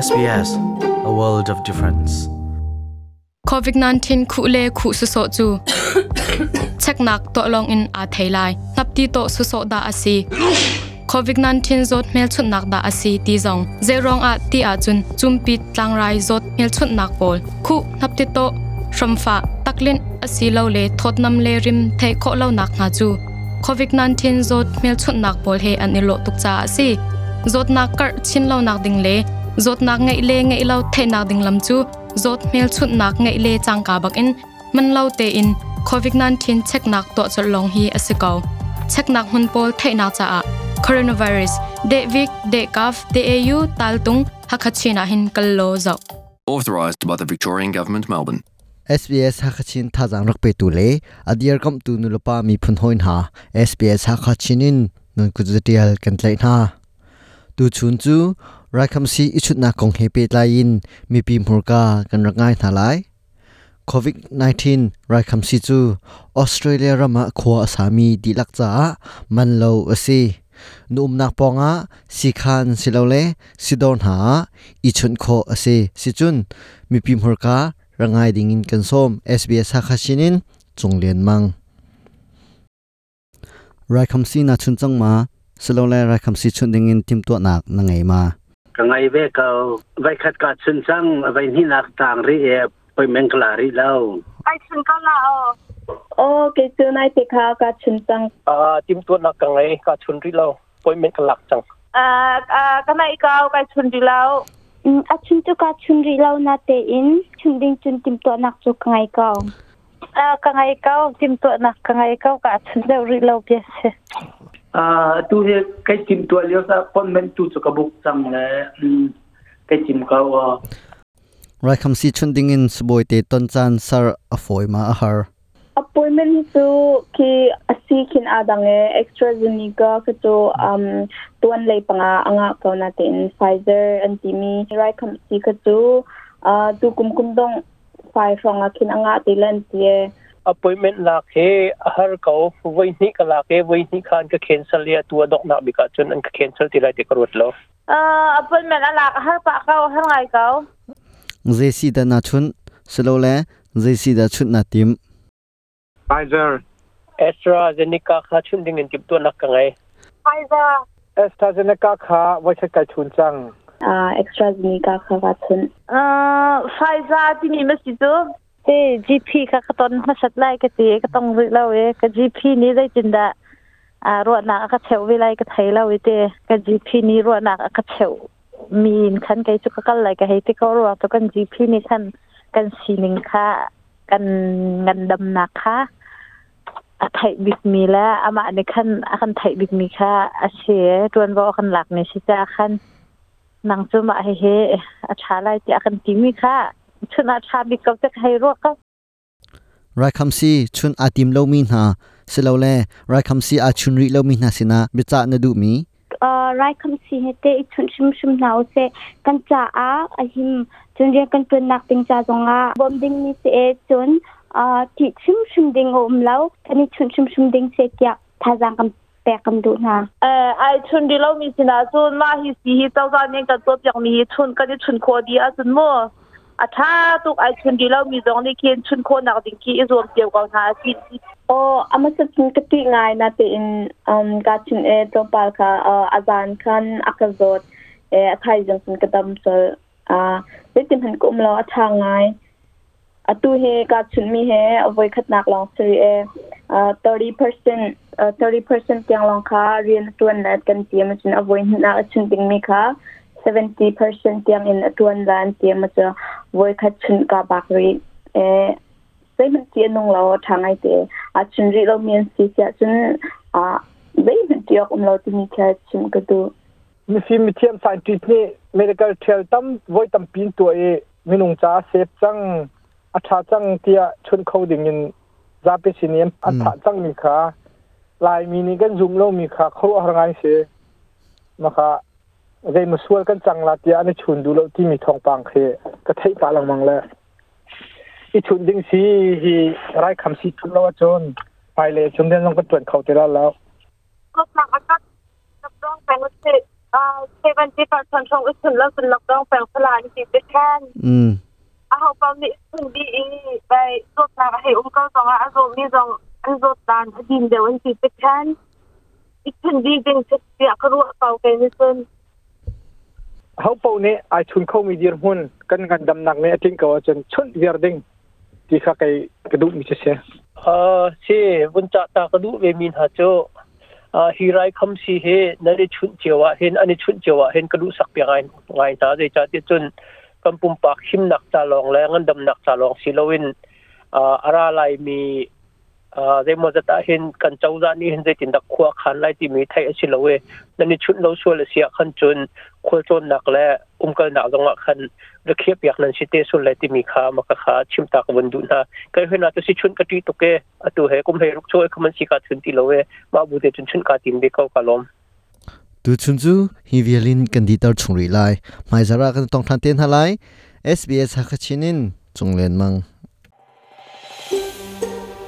SBS A World of Difference COVID-19 khu lê khu su so chu chắc nak to long in a thei lai nap ti to su so da asi COVID-19 zot mel chut nak da asi ti zong ze rong a ti a chun chum pi tlang rai zot mel chut nak pol khu nap ti to from fa taklin asi lo le thot nam le rim the kho lo nak nga chu COVID-19 zot mel chut nak pol he an ilo tuk cha asi zot nak kar chin lo nak ding le zot nak ngai le ngai lo the nak ding lam chu zot mel chut nak ngai le chang ka bak in man lo te in covid 19 check nak to chol long hi asikau check nak hun pol the na cha a coronavirus de vik de kaf de au tal tung hakachina hin kallo zo authorized by the Victorian government Melbourne SBS Hakachin thajang rakpe tu le adiar kam tu nu lopa mi phun hoin ha SBS Hakachinin nun kujatial kan tlai na tu chun chu ราคำซีอิชุดนาคงเฮเปตลนยินมีปีมูกากันรักง่ายทลาย COVID-19 รายคำซีจูออสเตรเลียรมาขวสามีดีลักจ้ามันเลวอซีนุ่มนักปองะสิคันสิเลวเลสิโดนหาอิชุนโคอซีสิจุนมีปีมูการัง่ายดิ่งินกันส้ม SBS ฮักชินินจงเลียนมัง รายคำซีนาชุนจังมาสิเลวเลรายคำซีชุนดิ่งินทิมตัวหนักนังไงมา ka ngai ve ka vai khat ka chun chang vai ni nak tang ri e poi meng kla ri lao ai chun ka la o o ke chu nai te kha ka chun chang a tim tu na ka ngai ka chun ri lao poi meng kla chang a ka nai ka ka chun ri lao a chun tu ka chun ri lao na te in chun ding chun tim tu nak chu ka ngai ka อ่ากังไงเก้าจิมตัวนักกังไงเก้ากะฉันเดาริเราเปียเส À, tu he kai chim tu leo sa pon men tu chu ka buk chang le kai chim ka ờ. right kham si chun ding in suboi te ton chan sar a foi ma a har appointment tu ki asi kin adang e extra zenica ka to um tuan lei panga anga ka natin Pfizer and timi e. right kham si ka tu ờ, tu kum kum dong Pfizer anga kin anga tilan tie appointment la ke har ko voi ni ka la ke voi ni khan ka cancel ya tu dok na bika chun an ka cancel ti lai te karot lo uh, appointment ala har pa ka har ngai ka jesi da na chun selo le jesi da chut na tim Pfizer AstraZeneca kha chun ding en tip tu nak ka ngai Pfizer AstraZeneca kha wa se ka chun chang uh, AstraZeneca kha wa chun uh, Pfizer ti ni ma si tu ฮ้ยจีพีค่ะก็ต้นมาชัดไล่กตีก็ต้องรู้แล้วเอก็จีพีนี้ได้จินดาอ่ารวดหนักก็เชวเวลาก็ไทยแล้วเตะก็จีพีนี้รวดหนักก็เชวมีนขันไกจุกก็ไลลก็ให้ที่เขารวดตัวกันจีพีนี้ขันกันสี่หนึ่งค่ะกันเงินดำหนักค่ะอาไทยบิ๊กมีแล้วอามาในขั้นอขันไทยบิ๊กมีค่ะอาเชียัวนว่าขันหลักในชิจ้าขันนางจุมาเฮเฮอาชาไลจะขันทีมีค่ะชุนอาชาบิกขาจะให้รัวก็รายคำซีชุนอาทิมเลามีนาสิเลาแลรายคำซีอาชุนริเลามีนาสินะบิจานดูมีเอ่อรายคำซีเหเตอชุนชุมชุมนาวเสกันจ้าอาอหิมจุนเรียกันเป็นนักเป็นจ้าจงอาบอมดิงนี่เซจุนเอ่อที่ชุมชุมดิงโอมเล้วกันนี่ชุนชุมชุมดิงเสกยาท่าจังกันแปกกันดูนะเอ่อไอชุนดิเลามีสินะจุนมาฮิสีฮิเจ้าจานเนี่ยกันตัวอย่างมีชุนกันที่ชุนโคดีอาชุนมอาชาตุกไอชุนดีเรามีจองในเคียนชุนโคนักดิงคีอีรวมเกี่ยวกับหาสิโอ๋ออามาสักินกติง่ายนะเตอินอืมกาชินเอตรงปาลค่ะอ่าอาจารย์คันอักษรเอ่อใครจังสุนกระดมเซอ่าเล่นหันกุมเราอาทางไงอาตูเฮกาชุนมีเฮเอาไว้ขัดนักลองสรีเออ่า30%เอ่อ30%ยังลองค่ะเรียนตัวนั้กันเตียมจนเอาไว้น้าชุนดิงมีค่ะ seventy percent tiang in tuan lan tiang ma cha voi kha chun ka bak ri e sei man ti nong lo thangai te a chun ri lo mien si cha chun a bei man ti ok um lo ti ni kha chun ka du mi si mi thiam sai ti ni medical trail tam voi tam pin to e mi nong cha sep chang a tha chang tia chun khau ding in za pe siniam a tha chang ni kha lai mi ni kan zum lo mi kha khau har ngai se ma kha เรมาสวลกันจังลาเตียนชุนดูแล้วที่มีทองปางเคก็ไทยปาลังมังแล้วอีชุนดิงสีฮีไรคำสีทุนแล้วจนไปเลยชุนเดนลงกระตุวนเขาเจอแล้ว ก็หลังก็รับร้องแปลงว่าเซเออเซเวนที่าร์ชนชงอีชุนแล้วเป็นรักร้องแปลงพลายนี่ป็นแค่นอืมอาเขาปอมนี่ชุนดีอีไปรถนาให้อุ้มก็สองอาโซมีสองอันรถตานดินเดี๋ยวีันติดแค่นอีชุนดีจริงเสียก็รู้เปล่าแกนี่ซึ่งเขาปูนี่ไอชุนเข้ามีเดีรหุ่นกันกันดำหนักเนี่ยทิ้งก็ว่าจนชุนเดียร์ดิ้งที่ข้าไกกระดูกมีเสียเออใช่บนจักตากระดูกเวมินหาโจอาฮีไรคำสีเฮนั่นได้ชุนเจียวะเห็นอันนี้ชุนเจียวะเห็นกระดูกสักเปียงไงไงตะเดจาเดจนกำปุ่มปากหิมหนักตาลองแล้วงันดำหนักตาลองสิโลวินอ่าอะไรมีอเดมาจะตาเห็นกันเจ้าด้านี้เห็นจะตินดักขวาขันไล่ที่มีไทยอาชิลเวน่นนี่ชุดเราช่วยเสียขันจนคว้าจนหนักและอุ้มกันหนักลงขันเราเขียบอยากนั้นชิเตสุนไล่ที่มีขามากขาชิมตากวันดูนะก็เห็นอาตัวสิชุดกระตีตุกเกอตัวเฮกุมเฮรุกช่วยขมันสิกาถุนตีเลเวมาบุเดจนชุนกาตินเบกเอากลมดูชุนจูฮิวิลินกันดีต่อรชงรีไลไม่จะรักกันต้องทันเตียนอะไล SBS ฮักชินินจงเลนมัง